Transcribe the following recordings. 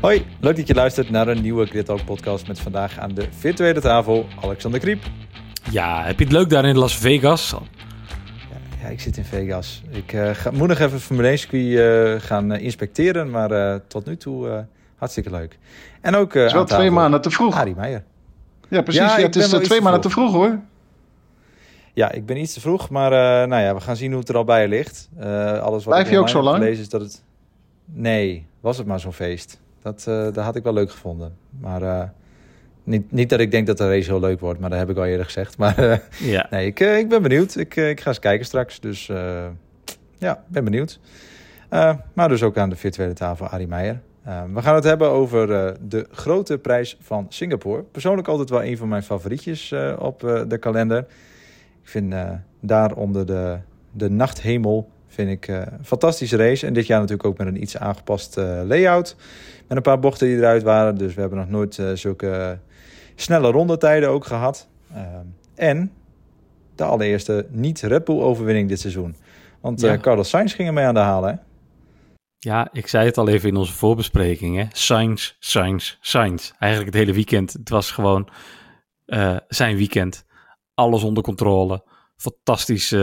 Hoi, leuk dat je luistert naar een nieuwe Grid Talk podcast met vandaag aan de virtuele tafel Alexander Kriep. Ja, heb je het leuk daar in Las Vegas? Ja, ik zit in Vegas. Ik uh, ga, moet nog even Formule 1 circuit uh, gaan uh, inspecteren, maar tot nu toe hartstikke leuk. En ook het is wel twee maanden te vroeg. Arie Meijer. Ja, precies. Ja, ja, het is twee maanden te vroeg hoor. Ja, ik ben iets te vroeg, maar nou ja, we gaan zien hoe het er al bij ligt. alles wat Blijf je ook zo lang? Lezen is dat het... Nee, was het maar zo'n feest. Dat, uh, dat had ik wel leuk gevonden. Maar uh, niet, niet dat ik denk dat de race heel leuk wordt, maar dat heb ik al eerder gezegd. Maar uh, ja. nee, ik, ik ben benieuwd. Ik, ik ga eens kijken straks. Dus ja, ben benieuwd. maar dus ook aan de virtuele tafel Arie Meijer. we gaan het hebben over de grote prijs van Singapore. Persoonlijk altijd wel een van mijn favorietjes op de kalender. Ik vind daar onder de, de nachthemel vind ik een fantastische race. En dit jaar natuurlijk ook met een iets aangepast layout. Met een paar bochten die eruit waren. Dus we hebben nog nooit zulke snelle rondetijden ook gehad. Uh, en de allereerste niet-Red Bull-overwinning dit seizoen. Want ja. Carlos Sainz ging ermee aan de halen, hè? Ja, ik zei het al even in onze voorbespreking. Hè? Sainz, Sainz, Sainz. Eigenlijk het hele weekend. Het was gewoon uh, zijn weekend. Alles onder controle. Fantastisch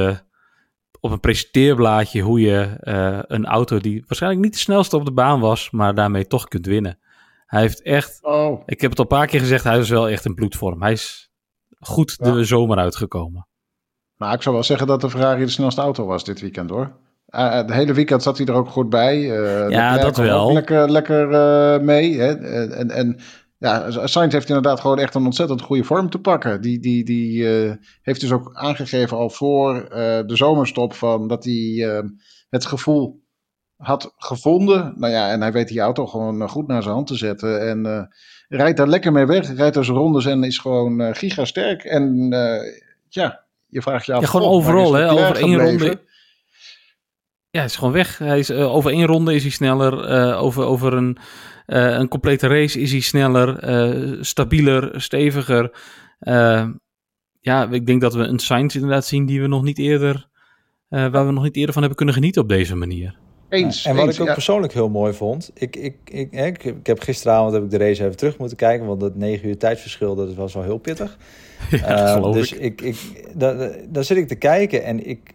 op een presenteerblaadje hoe je uh, een auto die waarschijnlijk niet de snelste op de baan was, maar daarmee toch kunt winnen. Hij heeft echt, oh. ik heb het al een paar keer gezegd, hij is wel echt in bloedvorm. Hij is goed ja. de zomer uitgekomen. Maar ik zou wel zeggen dat de Ferrari de snelste auto was dit weekend hoor. Uh, het hele weekend zat hij er ook goed bij. Uh, ja, dat wel. Lekker, lekker uh, mee. Hè? En, en ja, Sainz heeft inderdaad gewoon echt een ontzettend goede vorm te pakken. Die, die, die uh, heeft dus ook aangegeven al voor uh, de zomerstop van dat hij uh, het gevoel had gevonden. Nou ja, en hij weet die auto gewoon goed naar zijn hand te zetten. En rijdt daar lekker mee weg. Rijdt er zijn rondes en is gewoon gigasterk. En ja, je vraagt je af. Ja, gewoon overal, hè? Over één ronde. Ja, hij is gewoon weg. Hij is, over één ronde is hij sneller. over, over een een complete race is hij sneller, uh, stabieler, steviger. Uh, ja, ik denk dat we een Sainz inderdaad zien die we nog niet eerder, waar we nog niet eerder van hebben kunnen genieten op deze manier. Eens. en wat eens, ik ook ja. persoonlijk heel mooi vond, ik, ik, ik, ik, ik, heb gisteravond heb ik de race even terug moeten kijken, want dat 9 uur tijdsverschil dat was wel heel pittig. Ja, uh, dus ik, ik, daar, daar zit ik te kijken en ik,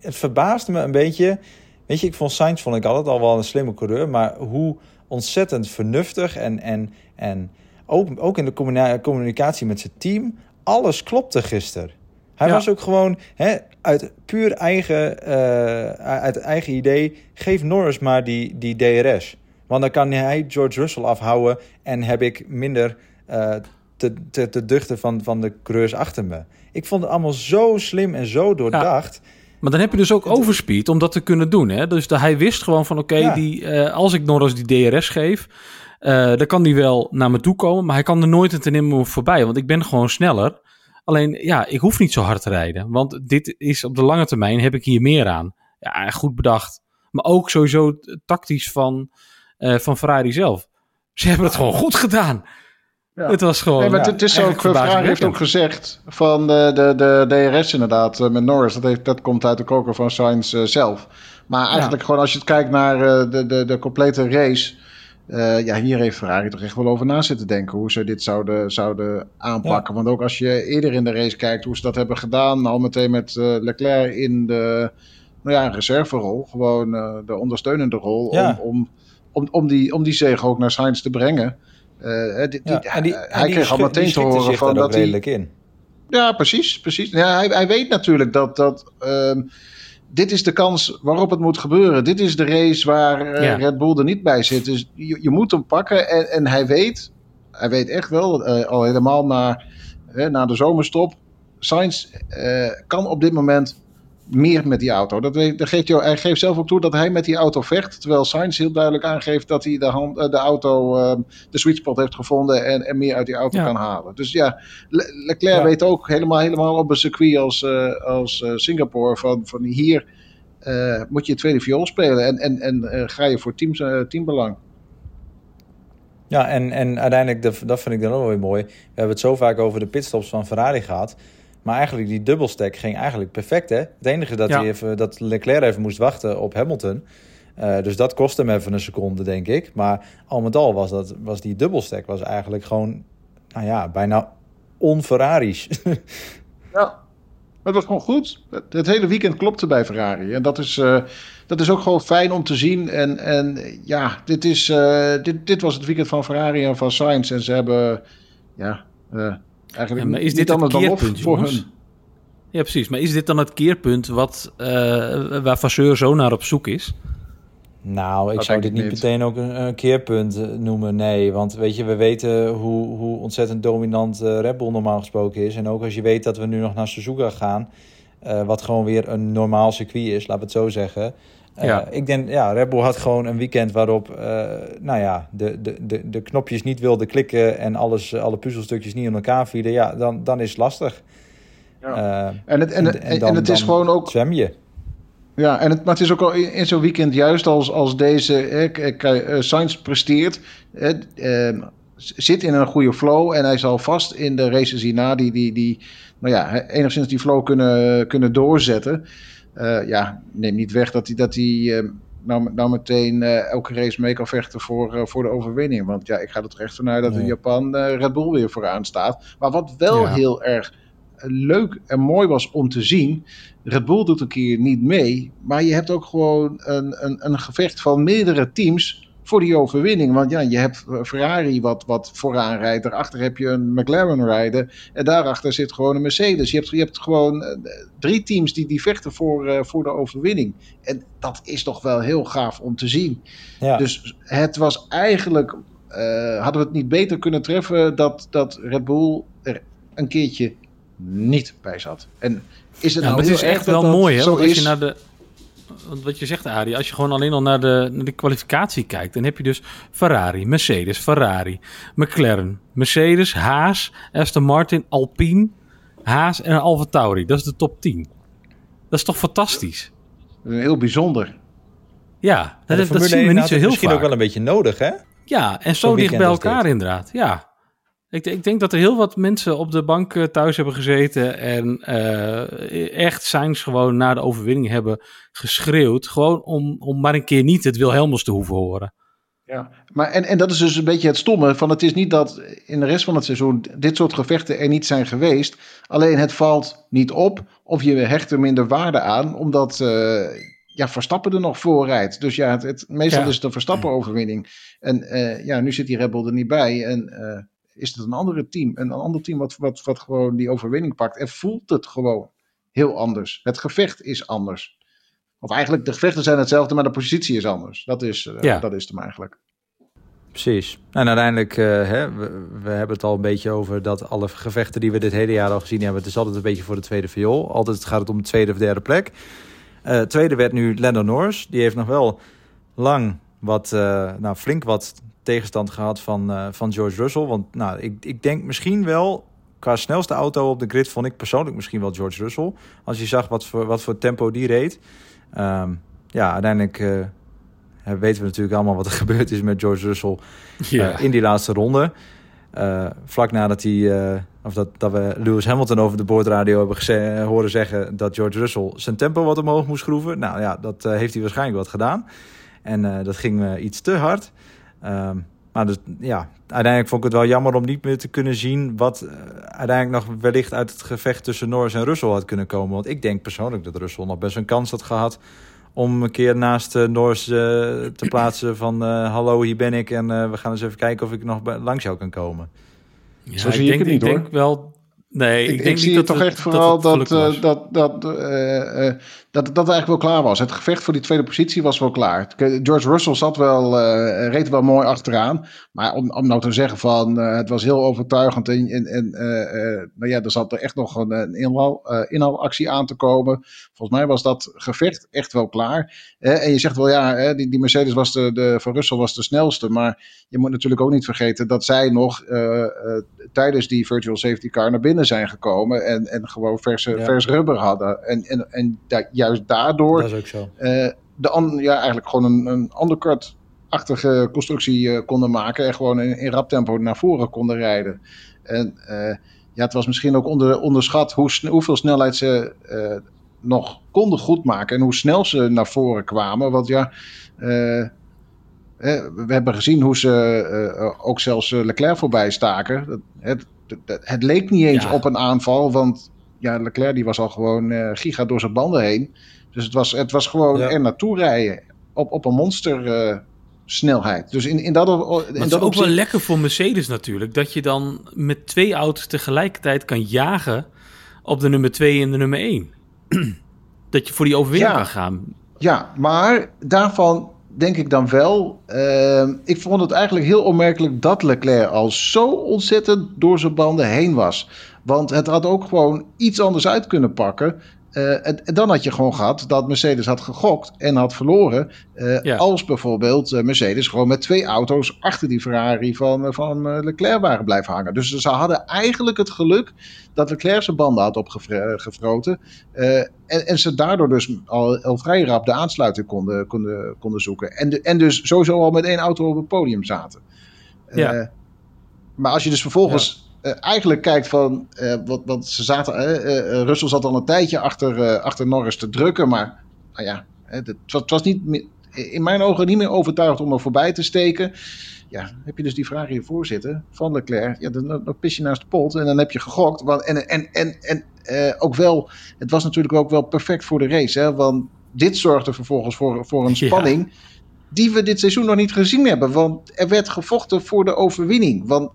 het verbaasde me een beetje. Weet je, ik vond Sainz vond ik altijd al wel een slimme coureur, maar hoe ontzettend vernuftig en, en, en ook, ook in de communicatie met zijn team. Alles klopte gisteren. Hij was ook gewoon hè, uit puur eigen, uh, uit eigen idee. Geef Norris maar die, die DRS. Want dan kan hij George Russell afhouden en heb ik minder uh, te, te, te duchten van, van de coureurs achter me. Ik vond het allemaal zo slim en zo doordacht. Ja. Maar dan heb je dus ook overspeed om dat te kunnen doen. Hè? Dus de, hij wist gewoon van oké, okay, ja. uh, als ik Norris die DRS geef, uh, dan kan die wel naar me toe komen. Maar hij kan er nooit een ten voorbij, want ik ben gewoon sneller. Alleen ja, ik hoef niet zo hard te rijden. Want dit is op de lange termijn heb ik hier meer aan. Ja, goed bedacht. Maar ook sowieso tactisch van, uh, van Ferrari zelf. Ze hebben het gewoon goed gedaan. Ja. Het was gewoon. Nee, maar ja, het is ook. Ferrari heeft ook gezegd van de, de, de DRS inderdaad met Norris. Dat, heeft, dat komt uit de koker van Sainz uh, zelf. Maar eigenlijk ja. gewoon als je het kijkt naar uh, de, de, de complete race. Uh, ja, hier heeft Ferrari toch echt wel over na zitten denken hoe ze dit zouden, zouden aanpakken. Want ook als je eerder in de race kijkt hoe ze dat hebben gedaan, al meteen met Leclerc in de nou ja, reserverol, gewoon de ondersteunende rol, om, om, om, om, die, om die zege ook naar Sainz te brengen. Uh, die, die, ja, die, hij kreeg al meteen te horen van dat hij. In. Ja, precies. precies. Ja, hij, hij weet natuurlijk dat. dat um, dit is de kans waarop het moet gebeuren. Dit is de race waar uh, ja. Red Bull er niet bij zit. Dus je, je moet hem pakken. En, en hij weet, hij weet echt wel, uh, al helemaal na, na de zomerstop. Sainz kan op dit moment meer met die auto. Dat, dat geeft jou, hij geeft zelf ook toe dat hij met die auto vecht. Terwijl Sainz heel duidelijk aangeeft dat hij de, hand, de auto, uh, de sweet spot heeft gevonden en, en meer uit die auto ja. kan halen. Dus ja, Le Leclerc ja. weet ook helemaal, helemaal op een circuit als, uh, als Singapore van, van hier moet je het tweede viool spelen en, en, en ga je voor teams, teambelang. Ja, en, en uiteindelijk, dat, dat vind ik dan ook wel weer mooi. We hebben het zo vaak over de pitstops van Ferrari gehad. Maar eigenlijk die dubbelstack ging eigenlijk perfect, hè? Het enige dat, hij even, dat Leclerc even moest wachten op Hamilton. Uh, dus dat kostte hem even een seconde, denk ik. Maar al met al was, dat, was die dubbelstack was eigenlijk gewoon... Nou ja, bijna on-Ferrari's. ja, het was gewoon goed. Het, hele weekend klopte bij Ferrari. En dat is, uh, dat is ook gewoon fijn om te zien. En, en ja, dit, is, uh, dit, dit was het weekend van Ferrari en van Sainz. En ze hebben... Ja, Eigenlijk maar is dit het keerpunt, voor hun. Ja, precies. Maar is dit dan het keerpunt wat, uh, waar Vasseur zo naar op zoek is? Nou, ik zou dit niet, meteen ook een, keerpunt eh, noemen, nee. Want weet je, we weten hoe, hoe ontzettend dominant uh, Red Bull normaal gesproken is. En ook als je weet dat we nu nog naar Suzuka gaan... Uh, wat gewoon weer een normaal circuit is, laat het zo zeggen... Eh, ja. Ik denk, ja, Red Bull had gewoon een weekend waarop, uh, nou ja, de, de, de, de knopjes niet wilden klikken en alles, alle puzzelstukjes niet in elkaar vielen. Ja, dan, dan is het lastig. Ja. Uh, en, het, en, en, dan, en het is gewoon ook. Zwem je. Ja, en het, maar het is ook al in, in zo'n weekend, juist als, als deze eh, Sainz presteert, eh, zit in een goede flow en hij zal vast in de races hierna die, die, die nou ja, enigszins die flow kunnen, kunnen doorzetten. Uh, ja, neem niet weg dat hij, dat hij uh, nou, nou meteen uh, elke race mee kan vechten voor, voor de overwinning. Want ja, ik ga er echt vanuit dat in Japan Red Bull weer vooraan staat. Maar wat wel ja. heel erg leuk en mooi was om te zien. Red Bull doet een keer niet mee. Maar je hebt ook gewoon een, een, een gevecht van meerdere teams voor die overwinning. Want ja, je hebt Ferrari wat, wat vooraan rijdt. Daarachter heb je een McLaren rijden. En daarachter zit gewoon een Mercedes. Je hebt, je hebt gewoon uh, drie teams die, die vechten voor, uh, voor de overwinning. En dat is toch wel heel gaaf om te zien. Ja. Dus het was eigenlijk... Uh, hadden we het niet beter kunnen treffen dat, dat Red Bull er een keertje niet bij zat. En is het nou, nou het is echt wel mooi, hè? Als je naar de wat je zegt, Arie, als je gewoon alleen al naar de, naar de kwalificatie kijkt, dan heb je dus Ferrari, Mercedes, Ferrari, McLaren, Mercedes, Haas, Aston Martin, Alpine, Haas en Alfa Tauri. Dat is de top 10. Dat is toch fantastisch? Heel bijzonder. Ja, dat, dat, dat zien we niet zo heel misschien vaak. ook wel een beetje nodig, hè? Ja, en zo dicht bij elkaar inderdaad. Ja, ik, ik, denk dat er heel wat mensen op de bank eh, thuis hebben gezeten en uh, echt Sainz gewoon na de overwinning hebben geschreeuwd. Gewoon om, om maar een keer niet het Wilhelmus te hoeven horen. Ja, maar en, en dat is dus een beetje het stomme. Van het is niet dat in de rest van het seizoen dit soort gevechten er niet zijn geweest. Alleen het valt niet op of je hecht er minder waarde aan, omdat uh, ja, Verstappen er nog voor rijdt. Dus ja, het, het meestal ja. is het een Verstappen-overwinning. En uh, ja, nu zit die Red Bull er niet bij. En is het een andere team. Een, een ander team wat, wat, wat gewoon die overwinning pakt. En voelt het gewoon heel anders. Het gevecht is anders. Of eigenlijk, de gevechten zijn hetzelfde, maar de positie is anders. Dat is, uh, ja. dat is hem eigenlijk. Precies. En uiteindelijk, uh, hè, we, we, hebben het al een beetje over dat alle gevechten die we dit hele jaar al gezien hebben, het is altijd een beetje voor de tweede viool. Altijd gaat het om de tweede of derde plek. Uh, tweede werd nu Lando Norris. Die heeft nog wel lang wat, uh, nou flink wat tegenstand gehad van, uh, van George Russell. Want nou, ik, ik denk misschien wel, qua snelste auto op de grid, vond ik persoonlijk misschien wel George Russell. Als je zag wat voor, wat voor tempo die reed. Um, ja, uiteindelijk uh, weten we natuurlijk allemaal wat er gebeurd is met George Russell uh, in die laatste ronde. vlak nadat hij, of dat, dat we Lewis Hamilton over de boordradio hebben geze- horen zeggen dat George Russell zijn tempo wat omhoog moest schroeven. Nou ja, dat heeft hij waarschijnlijk wat gedaan. En dat ging iets te hard. Um, maar dus, ja, uiteindelijk vond ik het wel jammer om niet meer te kunnen zien... wat uh, uiteindelijk nog wellicht uit het gevecht tussen Norris en Russell had kunnen komen. Want ik denk persoonlijk dat Russell nog best een kans had gehad... om een keer naast uh, Norris uh, te plaatsen van... hallo, hier ben ik en we gaan eens even kijken of ik nog langs jou kan komen. Ja, Zo zie ik, denk, het niet, ik hoor. denk wel Nee, ik, ik, denk ik zie dat toch het, echt vooral dat, dat, dat, dat, uh, uh, dat, dat eigenlijk wel klaar was. Het gevecht voor die tweede positie was wel klaar. George Russell zat wel, uh, reed wel mooi achteraan. Maar om, om nou te zeggen van het was heel overtuigend. En, en, en nou ja, er zat er echt nog een, een inhaal, inhaalactie aan te komen. Volgens mij was dat gevecht echt wel klaar. en je zegt wel ja, die, die Mercedes was de, de, van Russell was de snelste. Maar je moet natuurlijk ook niet vergeten dat zij nog tijdens die virtual safety car naar binnen zijn gekomen en, en gewoon verse, ja. vers rubber hadden. En, en, en da juist daardoor dat is ook zo. Uh, de an, ja, eigenlijk gewoon een, een undercut-achtige constructie uh, konden maken en gewoon in, in rap tempo naar voren konden rijden. En uh, ja, het was misschien ook onder, onderschat hoe, hoeveel snelheid ze nog konden goedmaken en hoe snel ze naar voren kwamen. Want ja, we hebben gezien hoe ze ook zelfs Leclerc voorbij staken. Het, het, het leek niet eens op een aanval, want ja, Leclerc die was al gewoon uh, giga door zijn banden heen. Dus het was, het was gewoon er naartoe rijden op, op een monster uh, snelheid. Dus in, in dat, in dat is ook wel lekker voor Mercedes natuurlijk. Dat je dan met twee auto's tegelijkertijd kan jagen op de nummer 2 en de nummer 1. dat je voor die overwinning kan gaan. Ja, maar daarvan denk ik dan wel. Uh, ik vond het eigenlijk heel opmerkelijk dat Leclerc al zo ontzettend door zijn banden heen was. Want het had ook gewoon iets anders uit kunnen pakken. Uh, en, dan had je gewoon gehad dat Mercedes had gegokt en had verloren. Uh, Als bijvoorbeeld uh, Mercedes gewoon met twee auto's achter die Ferrari van, van Leclerc waren blijven hangen. Dus ze hadden eigenlijk het geluk dat Leclerc zijn banden had opgefroten. En, en, ze daardoor dus al, al vrij rap de aansluiting konden, konden, konden zoeken. En, de, en dus sowieso al met één auto op het podium zaten. Ja. Maar als je dus vervolgens uh, eigenlijk kijkt van, uh, wat, wat ze zaten, uh, Russell zat al een tijdje achter, achter Norris te drukken, maar nou ja, het, was, het was niet in mijn ogen niet meer overtuigd om er voorbij te steken. Ja, heb je dus die vraag hiervoor zitten van Leclerc. Ja, dan, dan pis je naast de pot en dan heb je gegokt. Want, en en, en, en ook wel, het was natuurlijk ook wel perfect voor de race. Hè, want dit zorgde vervolgens voor, voor een spanning die we dit seizoen nog niet gezien hebben. Want er werd gevochten voor de overwinning. Want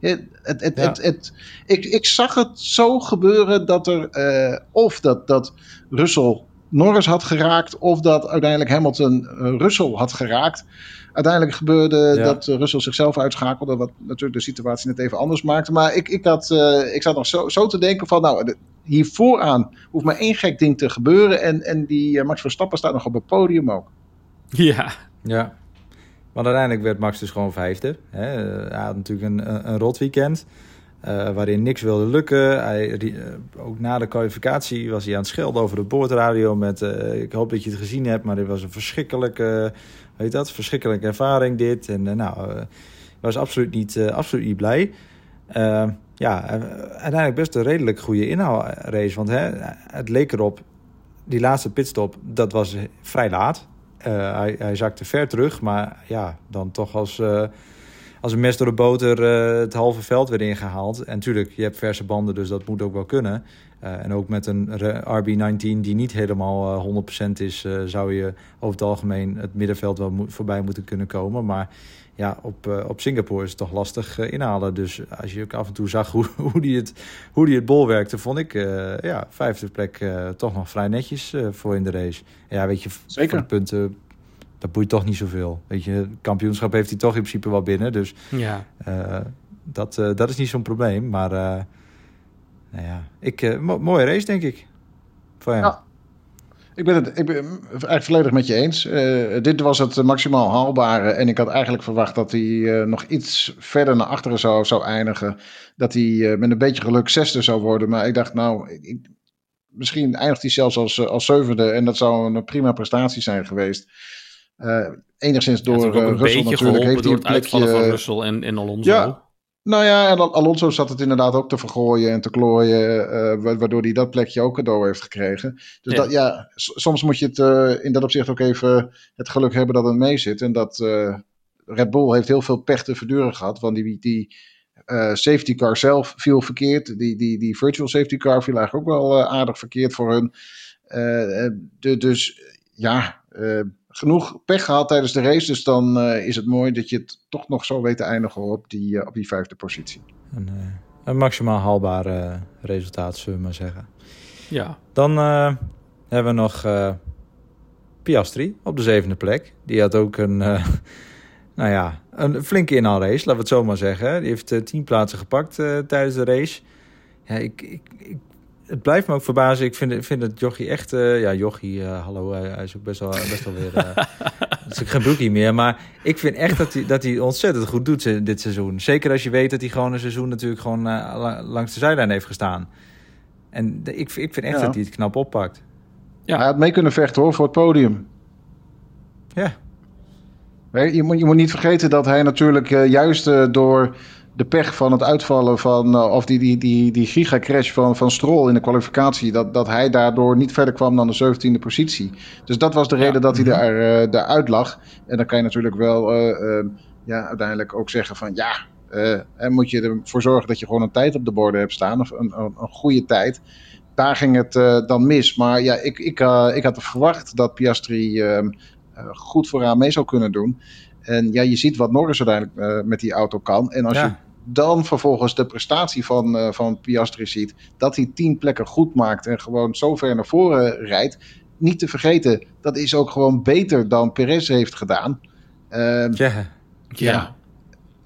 het, het, het, het, ik, ik zag het zo gebeuren dat er uh, of dat, dat Russell Norris had geraakt, of dat uiteindelijk Hamilton uh, Russell had geraakt. Uiteindelijk gebeurde dat Russell zichzelf uitschakelde, wat natuurlijk de situatie net even anders maakte. Maar ik, ik, had, uh, ik zat nog zo, zo te denken van, nou, hier vooraan hoeft maar één gek ding te gebeuren. En, en die Max Verstappen staat nog op het podium ook. Ja. Ja. Want uiteindelijk werd Max dus gewoon vijfde. Hè. Hij had natuurlijk een, een rot weekend. Uh, waarin niks wilde lukken. Hij, uh, ook na de kwalificatie was hij aan het schelden over de boordradio met... Uh, ik hoop dat je het gezien hebt, maar dit was een verschrikkelijke... weet dat? Verschrikkelijke ervaring dit. En nou, was absoluut niet, absoluut niet blij. ja, uiteindelijk best een redelijk goede inhaalrace. Want hè, het leek erop, die laatste pitstop, dat was vrij laat. Uh, hij, hij zakte ver terug, maar ja, dan toch als, uh, als een mes door de boter uh, het halve veld weer ingehaald. En tuurlijk, je hebt verse banden, dus dat moet ook wel kunnen. en ook met een RB19 die niet helemaal 100% is, zou je over het algemeen het middenveld wel voorbij moeten kunnen komen. Maar ja, op, uh, op Singapore is het toch lastig uh, inhalen. Dus als je ook af en toe zag hoe, hoe, die, het, hoe die het bol werkte, vond ik uh, ja, vijfde plek toch nog vrij netjes voor in de race. Ja, weet je, Zeker. de punten, dat boeit toch niet zoveel. Weet je, kampioenschap heeft hij toch in principe wel binnen. Dus ja. dat, dat is niet zo'n probleem. Maar nou ja, ik, mooie race denk ik. Voor hem. Ja. Ik ben het ik ben eigenlijk volledig met je eens. Uh, dit was het maximaal haalbare. En ik had eigenlijk verwacht dat hij uh, nog iets verder naar achteren zou, zou eindigen. Dat hij uh, met een beetje geluk zesde zou worden. Maar ik dacht, nou, ik, misschien eindigt hij zelfs als, als zevende. En dat zou een prima prestatie zijn geweest. enigszins door ja, Russell natuurlijk. Heeft hij een plekje... van Russell en, en Alonso. Ja, nou ja, en Alonso zat het inderdaad ook te vergooien en te klooien, uh, waardoor hij dat plekje ook cadeau heeft gekregen. Dus ja. Dat, ja, soms moet je het uh, in dat opzicht ook even het geluk hebben dat het mee zit. En dat uh, Red Bull heeft heel veel pech te verduren gehad, want die, die safety car zelf viel verkeerd. Die, die, die virtual safety car viel eigenlijk ook wel aardig verkeerd voor hun. De, dus ja, genoeg pech gehad tijdens de race. Dus dan uh, is het mooi dat je het toch nog zo weet te eindigen op die, uh, op die vijfde positie. Een, uh, een maximaal haalbaar resultaat, zullen we maar zeggen. Ja. Dan hebben we nog Piastri op de zevende plek. Die had ook een, nou ja, een flinke inhaalrace, laten we het zo maar zeggen. Die heeft tien plaatsen gepakt tijdens de race. Ja, ik, ik, ik het blijft me ook verbazen. Ik vind, vind het Jochie echt... Uh, ja, Jochie, uh, hallo, hij, hij, is ook best wel, best wel weer... Uh, is ook geen broekie meer. Maar ik vind echt dat hij, dat hij ontzettend goed doet dit seizoen. Zeker als je weet dat hij gewoon een seizoen natuurlijk gewoon langs de zijlijn heeft gestaan. En ik, ik vind echt dat hij het knap oppakt. Ja. Hij had mee kunnen vechten hoor, voor het podium. Ja. Je moet, je moet niet vergeten dat hij natuurlijk juist door de pech van het uitvallen van, uh, of die, die, die, die gigacrash van, van Stroll in de kwalificatie, dat, dat hij daardoor niet verder kwam dan de 17e positie. Dus dat was de reden dat hij mhm. daar, uh, daaruit lag. En dan kan je natuurlijk wel uh, ja, uiteindelijk ook zeggen van ja, en moet je ervoor zorgen dat je gewoon een tijd op de borden hebt staan, of een, een, een goede tijd. Daar ging het dan mis. Maar ja, ik, ik, ik had verwacht dat Piastri ehm, goed vooraan mee zou kunnen doen. En ja, je ziet wat Norris uiteindelijk met die auto kan. En als je dan vervolgens de prestatie van, uh, van Piastri ziet. Dat hij tien plekken goed maakt en gewoon zo ver naar voren rijdt. Niet te vergeten, dat is ook gewoon beter dan Perez heeft gedaan. Uh, ja. ja.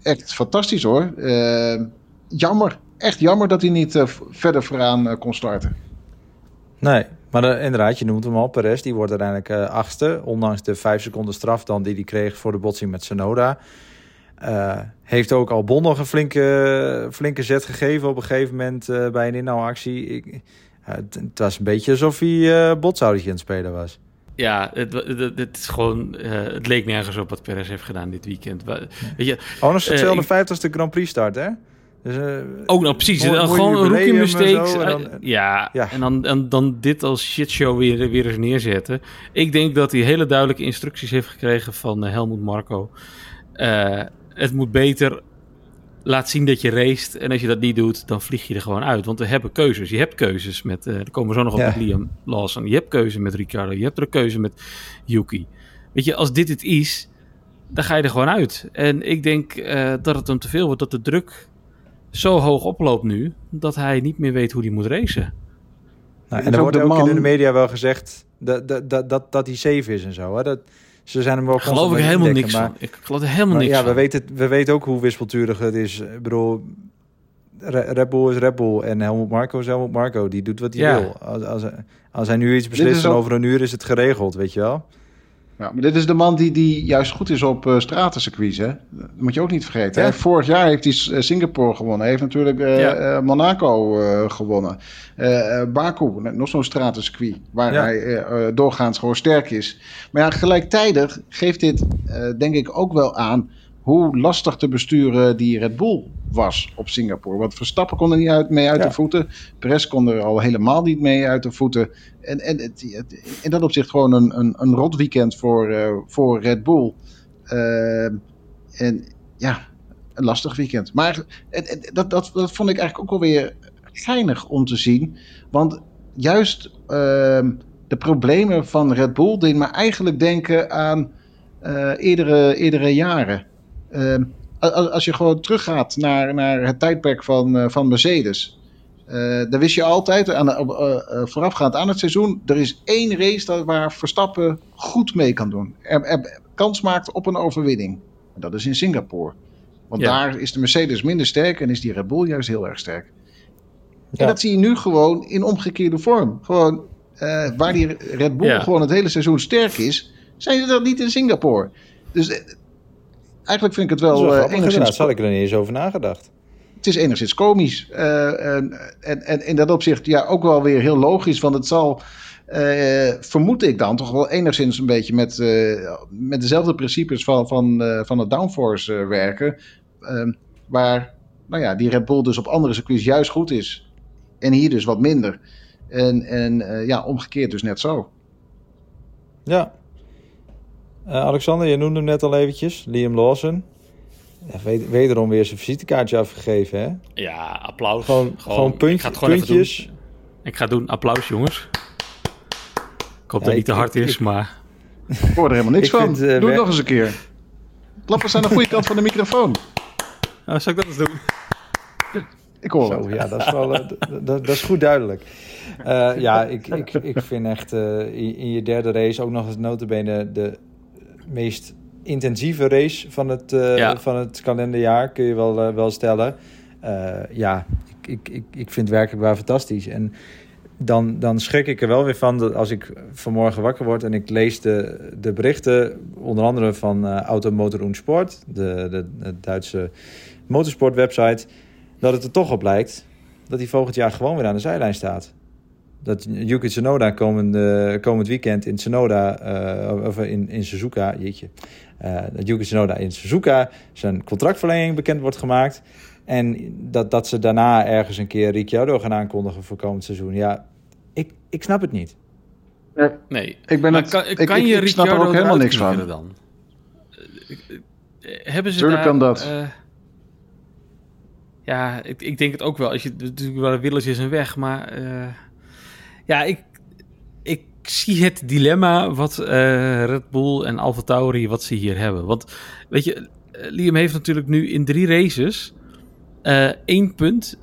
Echt fantastisch hoor. Uh, jammer, echt jammer dat hij niet uh, verder vooraan uh, kon starten. Nee, maar inderdaad, je noemt hem al. Perez, die wordt uiteindelijk achtste. Ondanks de vijf seconden straf dan die hij kreeg voor de botsing met Sonoda. Uh, heeft ook al Bon nog een flinke, flinke zet gegeven op een gegeven moment uh, bij een inhouwactie. Ik, het, het, was een beetje alsof hij uh, botsoudertje aan het spelen was. Ja, het, het, het, is gewoon, het leek nergens op wat Perez heeft gedaan dit weekend. Weet je, oh, is het 250ste Grand Prix start, hè? Dus, ook nog precies. Mooi, gewoon een rookie mistakes. Dan, ja, ja, en dan, en dan dit als shitshow weer, weer eens neerzetten. Ik denk dat hij hele duidelijke instructies heeft gekregen van Helmut Marco. Uh, het moet beter. Laat zien dat je race. En als je dat niet doet, dan vlieg je er gewoon uit. Want we hebben keuzes. Je hebt keuzes met. Uh, er komen we zo nog op met Liam Lawson. Je hebt keuze met Ricardo. Je hebt er een keuze met Yuki. Weet je, als dit het is, dan ga je er gewoon uit. En ik denk uh, dat het hem te veel wordt. Dat de druk zo hoog oploopt nu. Dat hij niet meer weet hoe hij moet racen. Nou, en er wordt ook in de media wel gezegd dat, dat, dat, dat, dat hij safe is en zo. Hè? Dat, ze zijn hem wel geloof ik helemaal niks maar, van. Ik geloof er helemaal niks ja, van. We weten, we weten ook hoe wispelturig het is. Ik bedoel, Red Bull is Red Bull en Helmut Marco is Helmut Marco. Die doet wat hij wil. Als, als, als hij nu iets beslist en over een uur is het geregeld, weet je wel. Ja, maar dit is de man die, die juist goed is op uh, stratencircuits, hè? Dat moet je ook niet vergeten. Hè? Vorig jaar heeft hij eh, Singapore gewonnen. Hij heeft natuurlijk uh, Monaco gewonnen. Baku, nog zo'n stratencircuit, waar hij doorgaans gewoon sterk is. Maar ja, gelijktijdig geeft dit denk ik ook wel aan hoe lastig te besturen die Red Bull was op Singapore. Want Verstappen kon er niet uit, mee uit de voeten. Perez kon er al helemaal niet mee uit de voeten. En, en het, in dat opzicht gewoon een, een, een rot weekend voor, uh, voor Red Bull. Uh, en ja, een lastig weekend. Maar het, dat, dat, dat vond ik eigenlijk ook wel weer geinig om te zien. Want juist uh, de problemen van Red Bull deden me eigenlijk denken aan uh, eerdere, eerdere jaren. Ehm, als je gewoon teruggaat naar, naar het tijdperk van, uh, van Mercedes. Uh, dan wist je altijd, aan, uh, voorafgaand aan het seizoen, er is één race waar Verstappen goed mee kan doen. Er, er, kans maakt op een overwinning. En dat is in Singapore. Want daar is de Mercedes minder sterk en is die Red Bull juist heel erg sterk. Ja. En dat zie je nu gewoon in omgekeerde vorm. Gewoon waar die Red Bull ja. gewoon het hele seizoen sterk is, zijn ze dat niet in Singapore. Dus eigenlijk vind ik het wel, wel uh, enigszins... Daar had ik er niet eens over nagedacht. Het is enigszins komisch. Uh, en, en, en, in dat opzicht ja, ook wel weer heel logisch. Want het zal, uh, vermoed ik dan, toch wel enigszins een beetje met, met dezelfde principes van, van, van het downforce werken. Ehm, waar nou ja, die Red Bull dus op andere circuits juist goed is. En hier dus wat minder. En, en ja, omgekeerd dus net zo. Ja, uh, Alexander, je noemde hem net al eventjes. Liam Lawson. Wederom weer zijn visitekaartje afgegeven, hè? Ja, applaus. Gewoon, gewoon, ik gewoon puntjes. Ik ga doen applaus, jongens. Ik hoop dat het niet te hard is, maar... Ik hoor er helemaal niks van. Vind, uh, Doe het nog eens een keer. Klappers aan de goede kant van de microfoon. Nou, zal ik dat eens doen? Ik hoor Zo, het. Ja, dat is, wel, uh, dat, dat, is goed duidelijk. Uh, ja, ik, ik, ik vind echt uh, in, in, je derde race ook nog eens notabene de meest intensieve race van het, uh, van het kalenderjaar, kun je wel, uh, wel stellen. Uh, ja, ik, ik, ik, ik vind het werkelijk wel fantastisch. En dan, dan schrik ik er wel weer van dat als ik vanmorgen wakker word en ik lees de, de berichten, onder andere van Automotor und Sport, de, de, de Duitse motorsportwebsite, dat het er toch op lijkt dat hij volgend jaar gewoon weer aan de zijlijn staat dat Yuki Tsunoda komend, komend weekend in Tsunoda, uh, of in, in Suzuka, jeetje, uh, dat Yuki Tsunoda in Suzuka zijn contractverlenging bekend wordt gemaakt. En dat, dat ze daarna ergens een keer Ricciardo gaan aankondigen voor komend seizoen. Ja, ik, ik snap het niet. Nee. Ik ben Maar het, kan, ik, kan ik- je ik snap er ook helemaal niks van. dan? Eh, Hebben ze Tuurlijk daar, kan dat. eh, ja, ik, ik denk het ook wel. Als je natuurlijk wel willens is een weg, maar eh, ja, ik, ik zie het dilemma wat eh, Red Bull en AlphaTauri wat ze hier hebben. Want weet je, Liam heeft natuurlijk nu in drie races eh, één punt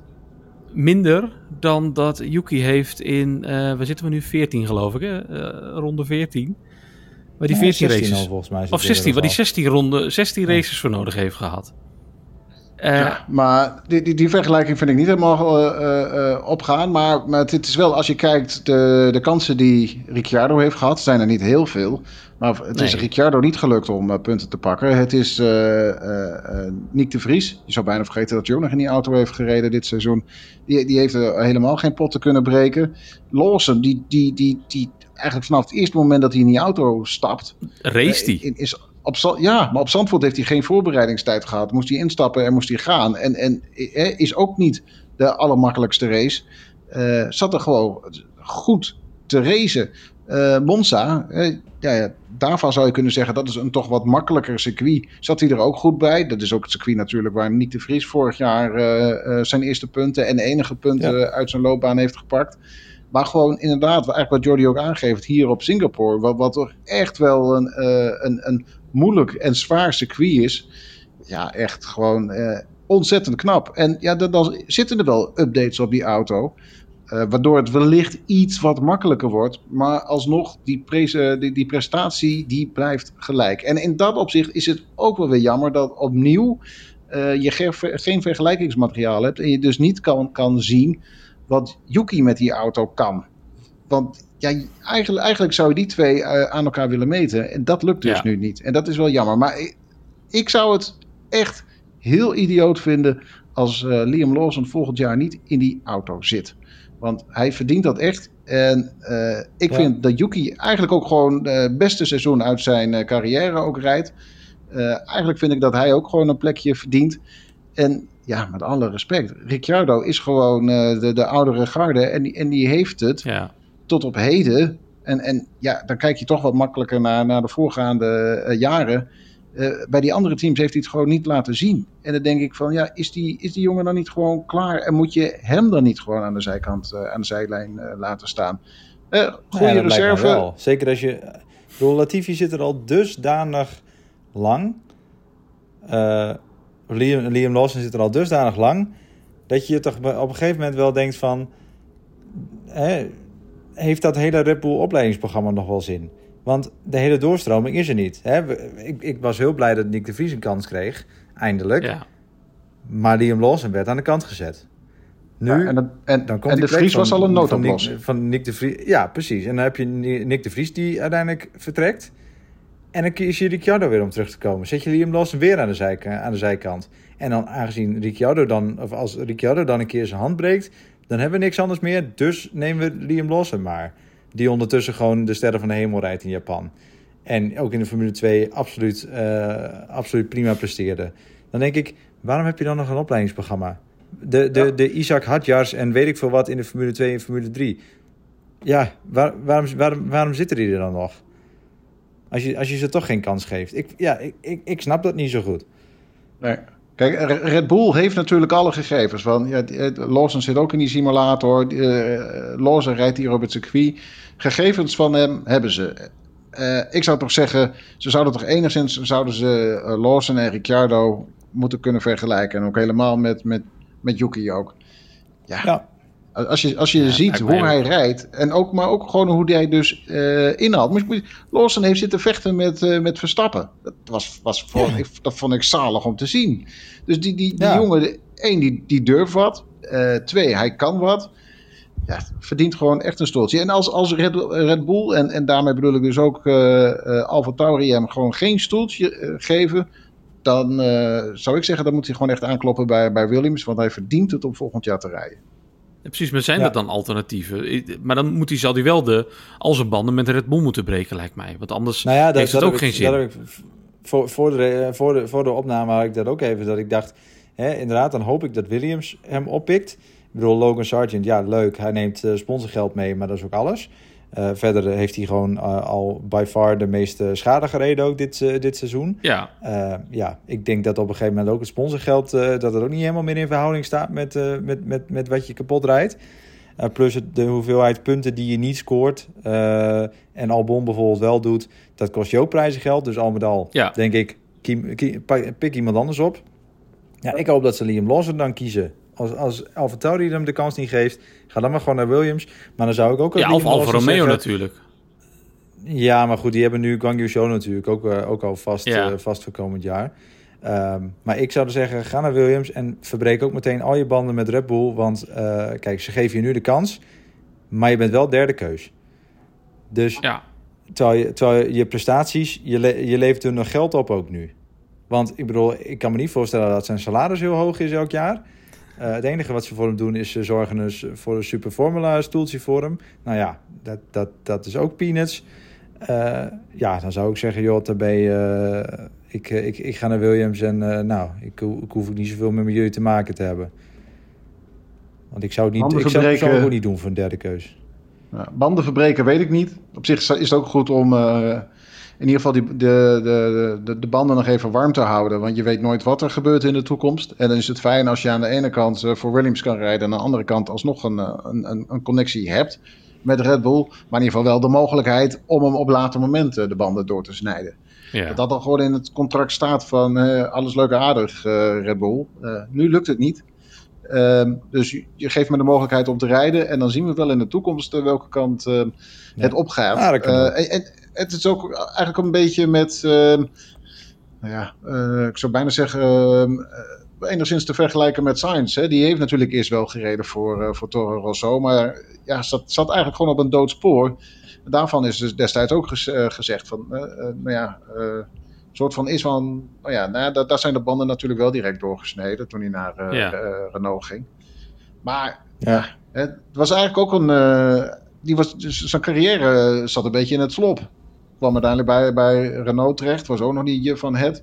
minder dan dat Yuki heeft in, eh waar zitten we nu? 14 geloof ik, hè? Eh, ronde 14. Maar die Ja, 14 16 races. al volgens mij. Of hij 16, waar die inmiddels 16 ronde, 16 races voor nodig heeft gehad. Eh, Ja, maar die, die, die vergelijking vind ik niet helemaal eh, eh, opgaan. Maar, maar het is wel, als je kijkt, de, de kansen die Ricciardo heeft gehad, zijn er niet heel veel. Maar het is. Ricciardo niet gelukt om punten te pakken. Het is Nick de Vries. Je zou bijna vergeten dat hij ook nog in die auto heeft gereden dit seizoen. Die, die heeft er helemaal geen potten kunnen breken. Lawson, die, die, die, die eigenlijk vanaf het eerste moment dat hij in die auto stapt, race die. is op, ja, maar op Zandvoort heeft hij geen voorbereidingstijd gehad. Moest hij instappen en moest hij gaan. En, en is ook niet de allermakkelijkste race. Eh, zat er gewoon goed te racen. Eh, Monza, ja, ja, daarvan zou je kunnen zeggen dat is een toch wat makkelijker circuit. Zat hij er ook goed bij? Dat is ook het circuit natuurlijk waar Nick de Vries vorig jaar eh, zijn eerste punten en enige punten uit zijn loopbaan heeft gepakt. Maar gewoon inderdaad, wat- eigenlijk wat Jordi ook aangeeft, hier op Singapore, wat, wat toch echt wel een, een, een moeilijk en zwaar circuit is. Ja, echt gewoon eh, ontzettend knap. En ja, dan, zitten er wel updates op die auto. eh, waardoor het wellicht iets wat makkelijker wordt. Maar alsnog, die, prese, die, die prestatie die blijft gelijk. En in dat opzicht is het ook wel weer jammer dat opnieuw eh, je ge- geen vergelijkingsmateriaal hebt. En je dus niet kan, kan zien wat Yuki met die auto kan. Want ja, eigenlijk, eigenlijk zou je die twee eh, aan elkaar willen meten. En dat lukt dus Ja. nu niet. En dat is wel jammer. Maar ik, ik zou het echt heel idioot vinden als eh, Liam Lawson volgend jaar niet in die auto zit. Want hij verdient dat echt. En eh, ik Ja. vind dat Yuki eigenlijk ook gewoon het beste seizoen uit zijn carrière ook rijdt. Eigenlijk vind ik dat hij ook gewoon een plekje verdient. En ja, met alle respect. Ricciardo is gewoon de, de oudere garde. En die, en die heeft het Ja. Tot op heden. En, en ja, dan kijk je toch wat makkelijker naar, naar de voorgaande eh, jaren. Eh, bij die andere teams heeft hij het gewoon niet laten zien. En dan denk ik van, ja, is die, is die jongen dan niet gewoon klaar? En moet je hem dan niet gewoon aan de zijkant, eh, aan de zijlijn laten staan? Ja, goede reserve. wel. Zeker als je... Bedoel, Latifi zit er al dusdanig lang. Liam, Liam Lawson zit er al dusdanig lang... dat je toch op een gegeven moment wel denkt van... Hè, heeft dat hele Red Bull opleidingsprogramma nog wel zin? Want de hele doorstroming is er niet. Hè? Ik, ik was heel blij dat Nick de Vries een kans kreeg, eindelijk. ja. Maar Liam Lawson werd aan de kant gezet. Nu, Ja, en dan komt en de Vries was van- al een van Nick, noodoplossing. van Nick de Vries. Ja, precies. En dan heb je Ni- Nick de Vries die uiteindelijk vertrekt. En dan kies je Ricciardo weer om terug te komen. Zet je Liam Lawson weer aan de, zijk, aan de zijkant. En dan aangezien Ricciardo dan, of als Ricciardo dan een keer zijn hand breekt, dan hebben we niks anders meer. Dus nemen we Liam Lawson maar. Die ondertussen gewoon de sterren van de hemel rijdt in Japan. En ook in de Formule 2 absoluut, eh, absoluut prima presteerde. Dan denk ik, waarom heb je dan nog een opleidingsprogramma? De, de, Ja. de Isaac Hadjars en weet ik veel wat in de Formule 2 en Formule 3. Ja, waar, waarom, waarom, waarom zitten die er dan nog? Als je, als je ze toch geen kans geeft. Ik, ja, ik, ik, ik snap dat niet zo goed. Nee. Kijk, Re- Red Bull heeft natuurlijk alle gegevens. Van, ja, eh, Lawson zit ook in die simulator. Eh, Lawson rijdt hier op het circuit. Gegevens van hem hebben ze. Eh, ik zou toch zeggen, ze zouden toch enigszins zouden ze eh, Lawson en Ricciardo moeten kunnen vergelijken. En ook helemaal met, met, met Yuki ook. Ja, Ja. Als je, als je Ja, ziet hoe hij rijdt. En ook, maar ook gewoon hoe hij dus eh inhaalt. Lawson heeft zitten vechten met, eh, met Verstappen. Dat, was, was voor, Ja. dat vond ik zalig om te zien. Dus die, die, die Ja. jongen, één, die, die durft wat. Eh, twee, hij kan wat. Ja, verdient gewoon echt een stoeltje. En als, als Red, Red Bull, en, en daarmee bedoel ik dus ook eh Alfa Tauri, hem gewoon geen stoeltje geven... dan zou ik zeggen, dan moet hij gewoon echt aankloppen bij, bij Williams... want hij verdient het om volgend jaar te rijden. Ja, Precies, maar zijn Ja. dat dan alternatieven? Maar dan moet hij, zal hij wel de, al zijn banden met de Red Bull moeten breken, lijkt mij. Want anders Nou ja, dat, heeft het dat ook heb geen zin. ik voor, voor, de, voor, de, voor de opname had ik dat ook even. Dat ik dacht, hè, inderdaad, dan hoop ik dat Williams hem oppikt. Ik bedoel, Logan Sargent, ja, leuk. Hij neemt uh, sponsorgeld mee, maar dat is ook alles. Uh, verder heeft hij gewoon uh, al by far de meeste schade gereden ook dit, uh, dit seizoen. Ja. ja, ik denk dat op een gegeven moment ook het sponsorgeld... dat het ook niet helemaal meer in verhouding staat met, met, met, met wat je kapot rijdt. plus het, de hoeveelheid punten die je niet scoort. en Albon bijvoorbeeld wel doet. Dat kost je ook prijzengeld. Dus al met al ja. denk ik, kiem, kiem, pik iemand anders op. Ja, ik hoop dat ze Liam Lawson dan kiezen. Als, als AlphaTauri hem de kans niet geeft, ga dan maar gewoon naar Williams. Maar dan zou ik ook... Ja, of Alfa Romeo zeggen, natuurlijk. Ja, maar goed, die hebben nu Guangyu Show natuurlijk ook, uh, ook al vast, ja. uh, vast voor komend jaar. Um, maar ik zou zeggen, ga naar Williams en verbreek ook meteen al je banden met Red Bull. Want uh, kijk, ze geven je nu de kans, maar je bent wel derde keus. Dus ja. terwijl, je, terwijl je prestaties, je, le je levert er nog geld op ook nu. Want ik bedoel, ik kan me niet voorstellen dat zijn salaris heel hoog is elk jaar. Uh, het enige wat ze voor hem doen is ze zorgen dus voor een super formula stoeltje voor hem. Nou ja, dat, dat, dat is ook peanuts. Uh, ja, dan zou ik zeggen, joh, daarbij, uh, ik, ik, ik ga naar Williams en nou, ik, ik hoef niet zoveel met jullie te maken te hebben. Want ik zou het niet, ik zou het ook niet doen voor een derde keus. Ja, banden verbreken weet ik niet. Op zich is het ook goed om in ieder geval die, de, de, de, de banden nog even warm te houden. Want je weet nooit wat er gebeurt in de toekomst. En dan is het fijn als je aan de ene kant eh, voor Williams kan rijden... en aan de andere kant alsnog een, eh, een, een, een connectie hebt met Red Bull. Maar in ieder geval wel de mogelijkheid om hem op later momenten de banden door te snijden. Ja. Dat dat dan gewoon in het contract staat van uh, alles leuk en aardig, uh, Red Bull. Uh, nu lukt het niet. Uh, dus je, je, geeft me de mogelijkheid om te rijden. En dan zien we wel in de toekomst welke kant het ja. opgaat. Ah, en, en, het is ook eigenlijk een beetje met, uh, nou ja, uh, ik zou bijna zeggen, uh, enigszins te vergelijken met Sainz. Hè. Die heeft natuurlijk eerst wel gereden voor, voor Toro Rosso, maar ja, zat, zat eigenlijk gewoon op een dood spoor. Daarvan is dus destijds ook gez, gezegd van, nou ja, een soort van is van, nou ja, nou, daar, daar zijn de banden natuurlijk wel direct doorgesneden toen hij naar ja. Renault ging. Maar ja. het was eigenlijk ook een die was, dus zijn carrière zat een beetje in het slop. Kwam uiteindelijk bij, bij Renault terecht. Was ook nog niet van het.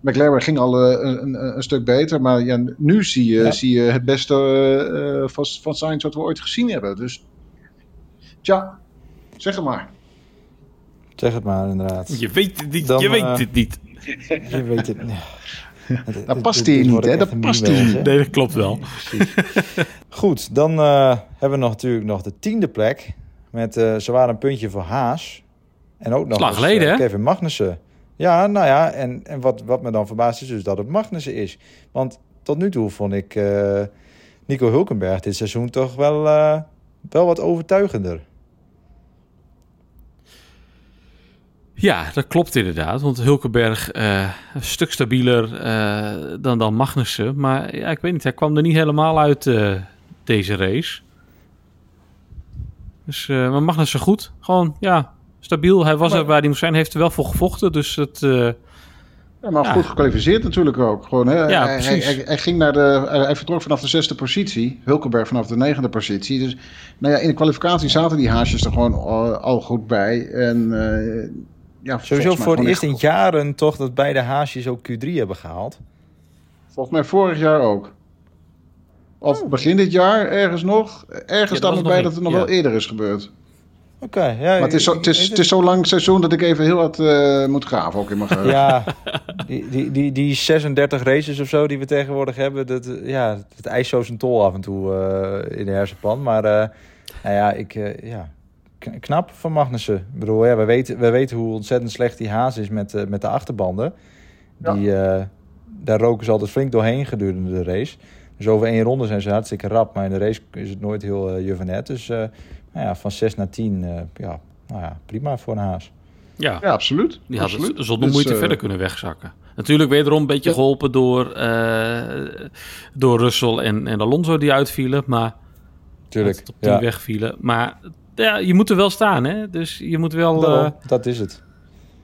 McLaren ging al uh, een, een, stuk beter. Maar ja, nu zie je, ja. zie je het beste uh, van, van Sainz wat we ooit gezien hebben. Dus tja, zeg het maar. Zeg het maar, inderdaad. Je weet het niet. Dan, je weet het niet. Je weet het niet. Dat past hier niet, hè? Dat past hier niet. Nee, dat klopt wel. Goed, dan uh, hebben we nog natuurlijk nog de tiende plek. Met uh, zwaar een puntje voor Haas. En ook nog eens, geleden, uh, Kevin Magnussen. Ja, nou ja, en, en wat, wat me dan verbaast is dus dat het Magnussen is. Want tot nu toe vond ik uh, Nico Hulkenberg dit seizoen toch wel, uh, wel wat overtuigender. Ja, dat klopt inderdaad. Want Hulkenberg uh, een stuk stabieler dan, dan Magnussen. Maar ja, ik weet niet, hij kwam er niet helemaal uit deze race. Dus, maar Magnussen goed. Gewoon, ja, stabiel. Hij was maar, er waar hij moest zijn. heeft er wel voor gevochten. Dus het... Ja, maar ja. goed gekwalificeerd natuurlijk ook. Gewoon, hè? Ja, hij, hij, hij, hij, ging naar de, hij vertrok vanaf de zesde positie. Hulkenberg vanaf de negende positie. Dus nou ja, in de kwalificatie zaten die haasjes er gewoon al, al goed bij. En ja, Sowieso voor het eerst in jaren toch dat beide haasjes ook Q3 hebben gehaald. Volgens mij vorig jaar ook. Of oh. begin dit jaar ergens nog. Ergens ja, staat nog bij dat het nog ja. wel eerder is gebeurd. Oké, okay, ja. Maar het is, zo, het, is, het is zo lang seizoen dat ik even heel wat uh, moet graven ook in mijn geheugen. Ja, die, die, die, die 36 races of zo die we tegenwoordig hebben, dat, ja, het eist zo zijn tol af en toe uh, in de hersenpan. Maar uh, nou ja, ik, ja, knap van Magnussen. Ik bedoel, ja, we, weten, we weten hoe ontzettend slecht die haas is met, uh, met de achterbanden. Die, ja. uh, daar roken ze altijd flink doorheen gedurende de race. Dus over één ronde zijn ze hartstikke rap. Maar in de race is het nooit heel uh, juvenet. Dus nou ja, van 6 naar 10, ja, nou ja, prima voor een haas. Ja, ja absoluut. Die had het zonder moeite dus, verder kunnen wegzakken. Natuurlijk wederom een beetje geholpen door, door Russell en, en Alonso die uitvielen. Maar Tuurlijk, op die ja. wegvielen. Maar ja, je moet er wel staan, hè? Dus je moet wel... Daarom, uh, dat is het.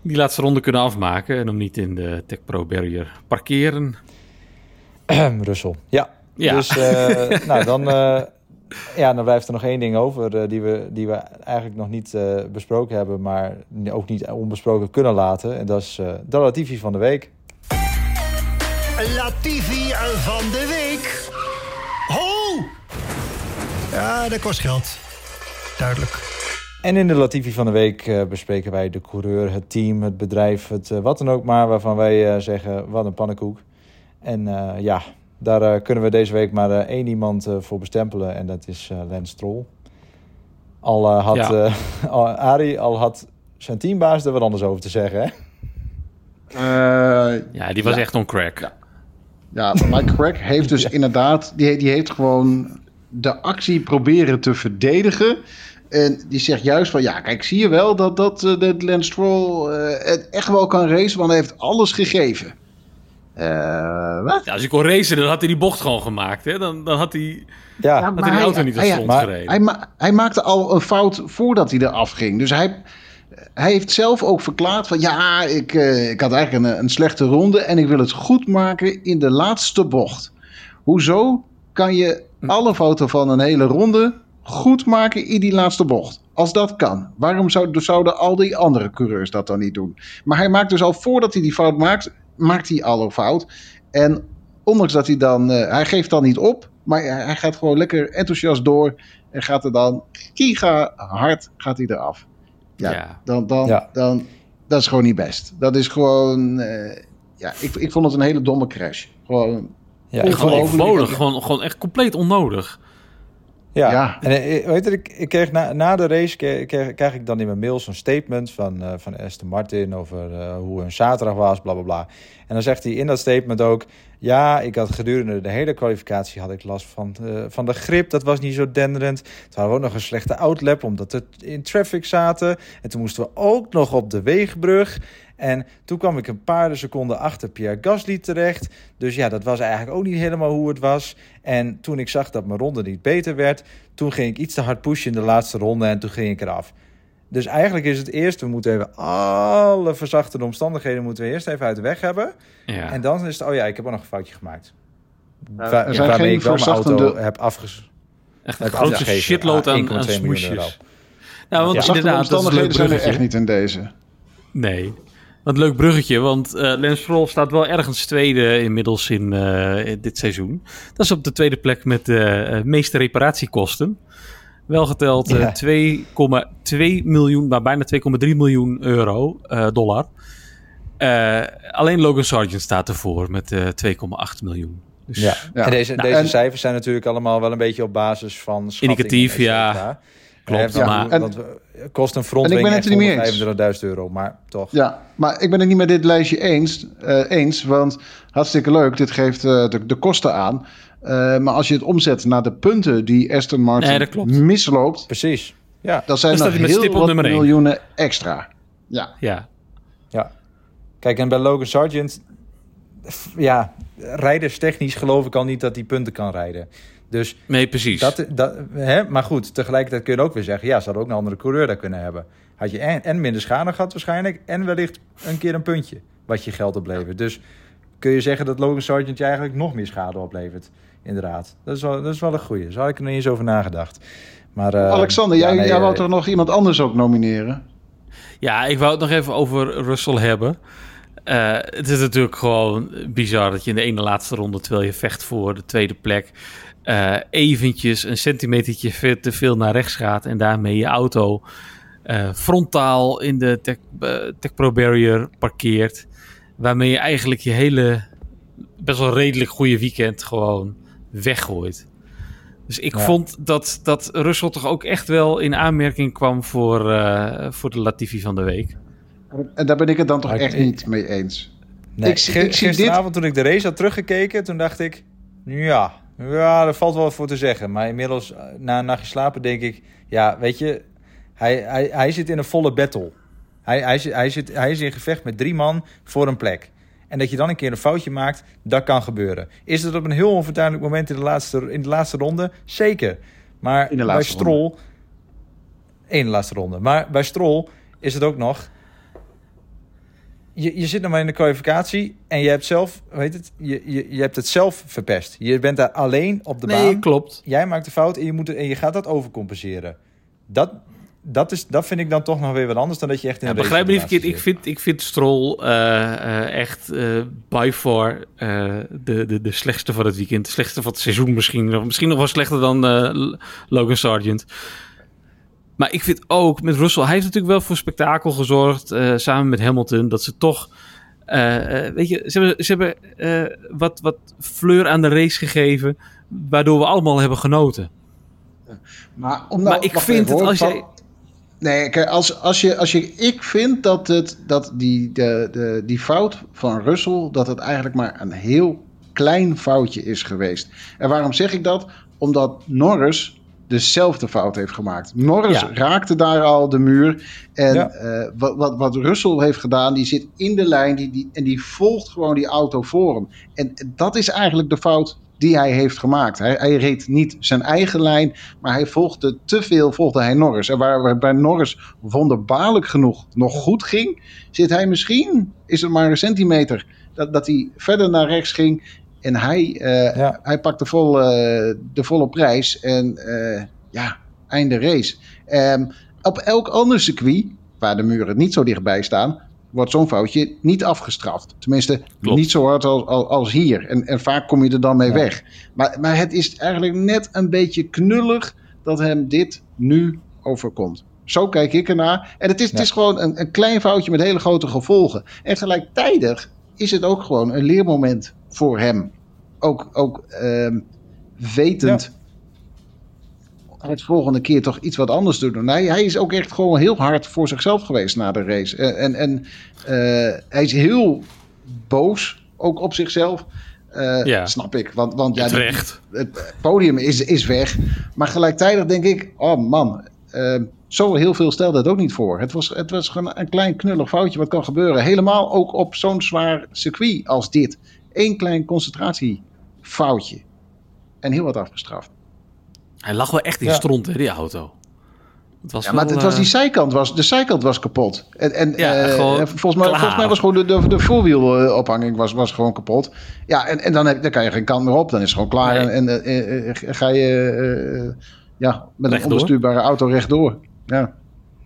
Die laatste ronde kunnen afmaken en hem niet in de Tech Pro Barrier parkeren. Russell, ja. ja. Dus uh, nou, dan, uh, ja, dan blijft er nog één ding over die, we, die we eigenlijk nog niet besproken hebben, maar ook niet onbesproken kunnen laten. En dat is de Latifi van de week. Latifi van de week. Ho! Ja, dat kost geld. Duidelijk. En in de Latifi van de week bespreken wij de coureur, het team, het bedrijf, het wat dan ook maar waarvan wij zeggen wat een pannenkoek. En ja, daar kunnen we deze week maar één iemand voor bestempelen en dat is Lance Stroll. Al had ja. al, Arie al had zijn teambaas er wat anders over te zeggen, hè? ja, die was ja. echt on crack. Ja, ja Mike Crack heeft dus inderdaad, die, die heeft gewoon de actie proberen te verdedigen en die zegt juist van, ja, kijk, zie je wel dat, dat, dat Lance Stroll uh, het echt wel kan racen, want hij heeft alles gegeven. Uh, wat? Ja, als hij kon racen, dan had hij die bocht gewoon gemaakt. Hè? Dan, dan had hij, ja, had hij de auto niet als stond gereden. Hij, ma hij maakte al een fout voordat hij eraf ging. Dus hij, hij heeft zelf ook verklaard van, ja, ik, ik had eigenlijk een, een slechte ronde en ik wil het goed maken in de laatste bocht. Hoezo kan je alle fouten van een hele ronde goed maken in die laatste bocht. Als dat kan. Waarom zou, zouden al die andere coureurs dat dan niet doen? Maar hij maakt dus al voordat hij die fout maakt, maakt hij al een fout. En ondanks dat hij dan, uh, hij geeft dan niet op, maar hij gaat gewoon lekker enthousiast door en gaat er dan giga hard gaat hij eraf. Ja, ja. Dan, dan, ja. dan, dat is gewoon niet best. Dat is gewoon, uh, ja, ik, ik vond het een hele domme crash. Gewoon ja, gewoon onnodig. Gewoon, gewoon echt compleet onnodig. Ja, en eh, weet je, ik, ik kreeg na, na de race kreeg, krijg ik dan in mijn mail zo'n statement van, uh, van Aston Martin over uh, hoe hun zaterdag was, bla bla bla. En dan zegt hij in dat statement ook: Ja, ik had gedurende de hele kwalificatie had ik last van, uh, van de grip. Dat was niet zo denderend. Toen hadden we ook nog een slechte outlap omdat we in traffic zaten. En toen moesten we ook nog op de weegbrug. En toen kwam ik een paar seconden achter Pierre Gasly terecht. Dus ja, dat was eigenlijk ook niet helemaal hoe het was. En toen ik zag dat mijn ronde niet beter werd, toen ging ik iets te hard pushen in de laatste ronde en toen ging ik eraf. Dus eigenlijk is het eerst, we moeten even alle verzachtende omstandigheden moeten we eerst even uit de weg hebben. Ja. En dan is het, oh ja, ik heb ook nog een foutje gemaakt. Uh, er zijn waarmee ik wel mijn auto heb afges... Echt een grote shitload aan, aan, aan Nou, want ja. inderdaad, omstandigheden zijn er echt niet in deze. Nee. Wat leuk bruggetje, want uh, Lance Stroll staat wel ergens tweede inmiddels in uh, dit seizoen. Dat is op de tweede plek met de uh, meeste reparatiekosten. Wel geteld ja. 2,2 miljoen, maar bijna 2,3 miljoen euro, dollar. alleen Logan Sargent staat ervoor met 2,8 miljoen. Dus, ja. ja. en deze, nou, deze en... cijfers zijn natuurlijk allemaal wel een beetje op basis van Indicatief, ja. Klopt, ja, maar, en, want kost een frontwing echt 25.000 euro, maar toch. Ja, maar ik ben het niet met dit lijstje eens, uh, eens want hartstikke leuk, dit geeft uh, de, de, kosten aan. Uh, maar als je het omzet naar de punten die Aston Martin nee, misloopt... Precies, ja. Dan zijn er heel wat miljoenen extra. Ja. ja. Ja. Kijk, en bij Logan Sargent... Ja, rijderstechnisch geloof ik al niet dat hij punten kan rijden. Dus nee, precies. Dat, dat, hè? Maar goed, tegelijkertijd kun je ook weer zeggen... ja, ze hadden ook een andere coureur daar kunnen hebben. Had je en, en minder schade gehad waarschijnlijk... en wellicht een keer een puntje wat je geld oplevert. Dus kun je zeggen dat Logan Sargent je eigenlijk nog meer schade oplevert. Inderdaad, dat is wel, dat is wel een goeie. Zo had ik er niet eens over nagedacht. Maar, uh, Alexander, jij, nee, jij wou toch nog iemand anders ook nomineren? Ja, ik wou het nog even over Russell hebben. Uh, het is natuurlijk gewoon bizar dat je in de ene laatste ronde, terwijl je vecht voor de tweede plek, uh, eventjes een centimetertje te veel naar rechts gaat en daarmee je auto uh, frontaal in de Tech, uh, Tech Pro Barrier parkeert. Waarmee je eigenlijk je hele best wel redelijk goede weekend gewoon weggooit. Dus ik ja. vond dat, dat Russell toch ook echt wel in aanmerking kwam voor, voor de Latifi van de week. En daar ben ik het dan toch echt niet mee eens. Nee, ik, ik, gisteravond dit... toen ik de race had teruggekeken, toen dacht ik... Ja, ja, er valt wel wat voor te zeggen. Maar inmiddels, eh, na een nachtje slapen, denk ik... Ja, weet je, hij, hij, hij zit in een volle battle. Hij, hij, hij, zit, hij is in gevecht met drie man voor een plek. En dat je dan een keer een foutje maakt, dat kan gebeuren. Is het op een heel onvertuinlijk moment in de laatste, in de laatste ronde? Zeker. Maar bij Strol... In de laatste ronde. Maar bij Strol is het ook nog je, je zit nog maar in de kwalificatie en je hebt zelf, weet het, je, je, je hebt het zelf verpest. Je bent daar alleen op de nee, baan. klopt. Jij maakt de fout en je, moet, en je gaat dat overcompenseren. Dat, dat, is, dat vind ik dan toch nog weer wat anders dan dat je echt in ja, Begrijp me niet verkeerd. Ik vind, ik vind Stroll uh, echt uh, by far de, de, de slechtste van het weekend. De slechtste van het seizoen misschien. Misschien nog wel slechter dan Logan Sargent. Maar ik vind ook met Russell, hij heeft natuurlijk wel voor spektakel gezorgd. samen met Hamilton. Dat ze toch. weet je, ze hebben, ze hebben wat, wat fleur aan de race gegeven. Waardoor we allemaal hebben genoten. Maar, nou, maar ik vind het als jij. Nee, kijk, als, als, je, als je, ik vind dat, het, dat die, de, de, die fout van Russell, dat het eigenlijk maar een heel klein foutje is geweest. En waarom zeg ik dat? Omdat Norris dezelfde fout heeft gemaakt. Norris raakte daar al de muur. En eh, wat, wat, wat Russell heeft gedaan, die zit in de lijn die, die, en die volgt gewoon die auto voor hem. En dat is eigenlijk de fout die hij heeft gemaakt. Hij, hij, reed niet zijn eigen lijn, maar hij volgde te veel, volgde hij Norris. En waar, waar bij Norris wonderbaarlijk genoeg nog goed ging, zit hij misschien, is het maar een centimeter, dat, dat hij verder naar rechts ging. En hij, uh, hij pakte vol, uh, de volle prijs. En uh, ja, einde race. Um, op elk ander circuit, waar de muren niet zo dichtbij staan, wordt zo'n foutje niet afgestraft. Tenminste, niet zo hard als, als, hier. En, en, vaak kom je er dan mee weg. Maar, maar het is eigenlijk net een beetje knullig dat hem dit nu overkomt. Zo kijk ik ernaar. En het is, het is gewoon een, een klein foutje met hele grote gevolgen. En gelijktijdig is het ook gewoon een leermoment voor hem. Ook, ook wetend het volgende keer toch iets wat anders te doen. Hij, hij is ook echt gewoon heel hard voor zichzelf geweest na de race. En, en uh, hij is heel boos, ook op zichzelf. Uh, ja. Snap ik. Want, want ja, het, het podium is, is weg. Maar gelijktijdig denk ik, oh man, uh, zo heel veel stelde het ook niet voor. Het was, het was gewoon een klein knullig foutje wat kan gebeuren. Helemaal ook op zo'n zwaar circuit als dit. Eén klein concentratiefoutje. En heel wat afgestraft. Hij lag wel echt in ja. stront, hè, die auto. Het was ja, maar het was die eh, zijkant was, de zijkant was kapot. En, en ja, uh, volgens, mij, volgens mij was gewoon de, de, de voorwielophanging was, was gewoon kapot. Ja, en, en dan, heb, dan kan je geen kant meer op. Dan is het gewoon klaar. Nee. En, en uh, ga je ja, met een onbestuurbare auto rechtdoor. Ja.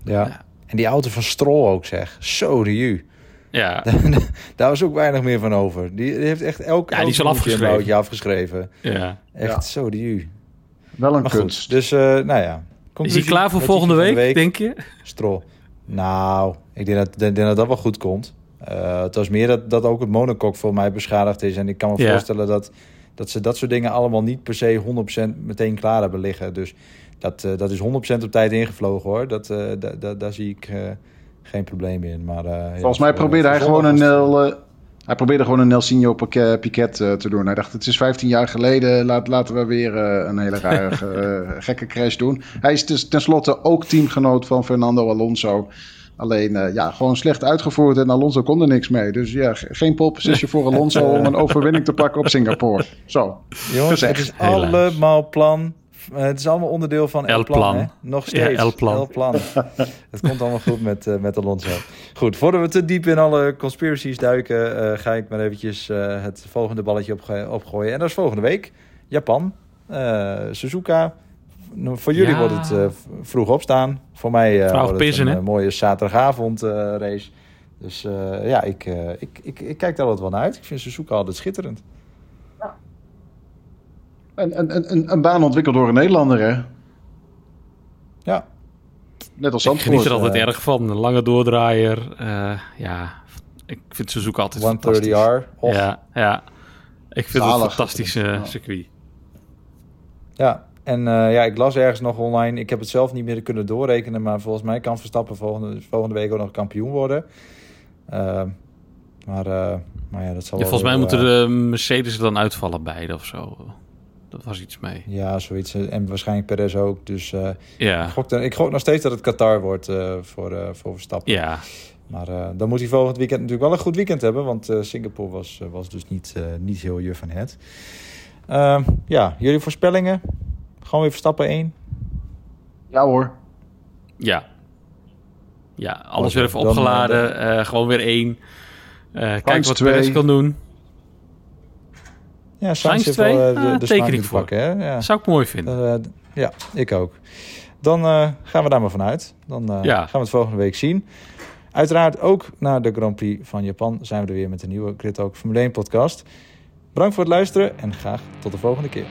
ja. En die auto van Stroll ook zeg. Zo de. Ja. Daar was ook weinig meer van over. Die, die heeft echt elk, ja, die is al afgeschreven. afgeschreven. Ja. Echt zo de ju. Wel een kunst. dus uh, nou ja. Is hij klaar voor volgende week, denk je? Strol. Nou, ik denk dat, denk dat dat wel goed komt. Uh, het was meer dat, dat ook het monocoque voor mij beschadigd is. En ik kan me ja. voorstellen dat, dat ze dat soort dingen allemaal niet per se 100% meteen klaar hebben liggen. Dus dat, uh, dat is 100% op tijd ingevlogen hoor. Dat, uh, daar zie ik geen probleem in. Maar, Volgens ja, mij probeerde hij gewoon een hij probeerde gewoon een Nelsinho Piquet uh, te doen. Hij dacht, het is 15 jaar geleden, laat, laten we weer een hele rare gekke crash doen. Hij is tenslotte ook teamgenoot van Fernando Alonso. Alleen, ja, gewoon slecht uitgevoerd en Alonso kon er niks mee. Dus ja, geen pole position voor Alonso om een overwinning te pakken op Singapore. Zo, Jongens, het is allemaal plan eh, het is allemaal onderdeel van El Plan. Plan Nog steeds. Ja, El Plan. El Plan. het komt allemaal goed met, uh, met Alonso. Goed, voordat we te diep in alle conspiracies duiken, uh, ga ik maar eventjes het volgende balletje op, opgooien. En dat is volgende week. Japan. Suzuka. Voor jullie ja. wordt het vroeg opstaan. Voor mij wordt het een mooie zaterdagavond race. Dus ja, ik, ik, ik, ik, kijk daar wat wel naar uit. Ik vind Suzuka altijd schitterend. Een, een, een, een baan ontwikkeld door een Nederlander, hè? Ja. Net als Zandvoort. Ik geniet er altijd uh, erg van. Een lange doordraaier. Uh, ja, ik vind ze zoeken altijd 130 R. Ja, ja. Ik vind Zalig. het een fantastische ja. circuit. Ja, en uh, ja, ik las ergens nog online. Ik heb het zelf niet meer kunnen doorrekenen. Maar volgens mij kan Verstappen volgende, volgende week ook nog kampioen worden. Uh, maar, maar ja, dat zal ja, Volgens mij moeten de Mercedes er dan uitvallen beide of zo. Dat was iets mee. Ja, zoiets. En waarschijnlijk Perez ook. Dus uh, ja. ik, gok, ik gok nog steeds dat het Qatar wordt uh, voor, uh, voor Verstappen. Ja. Maar dan moet hij volgend weekend natuurlijk wel een goed weekend hebben. Want Singapore was, was dus niet, niet heel juf van het. Ehm, ja, jullie voorspellingen? Gewoon weer Verstappen 1? Ja hoor. Ja. Ja, alles weer even opgeladen. gewoon weer één. kijk wat Perez kan doen. Ja, Sainz heeft wel uh, de, ah, de teken ik voor. Pakken, hè? Ja. Zou ik mooi vinden. Uh, ja, ik ook. dan gaan we daar maar vanuit. Dan gaan we het volgende week zien. Uiteraard ook na de Grand Prix van Japan zijn we er weer met een nieuwe Grid Talk Formule 1 podcast. Bedankt voor het luisteren en graag tot de volgende keer.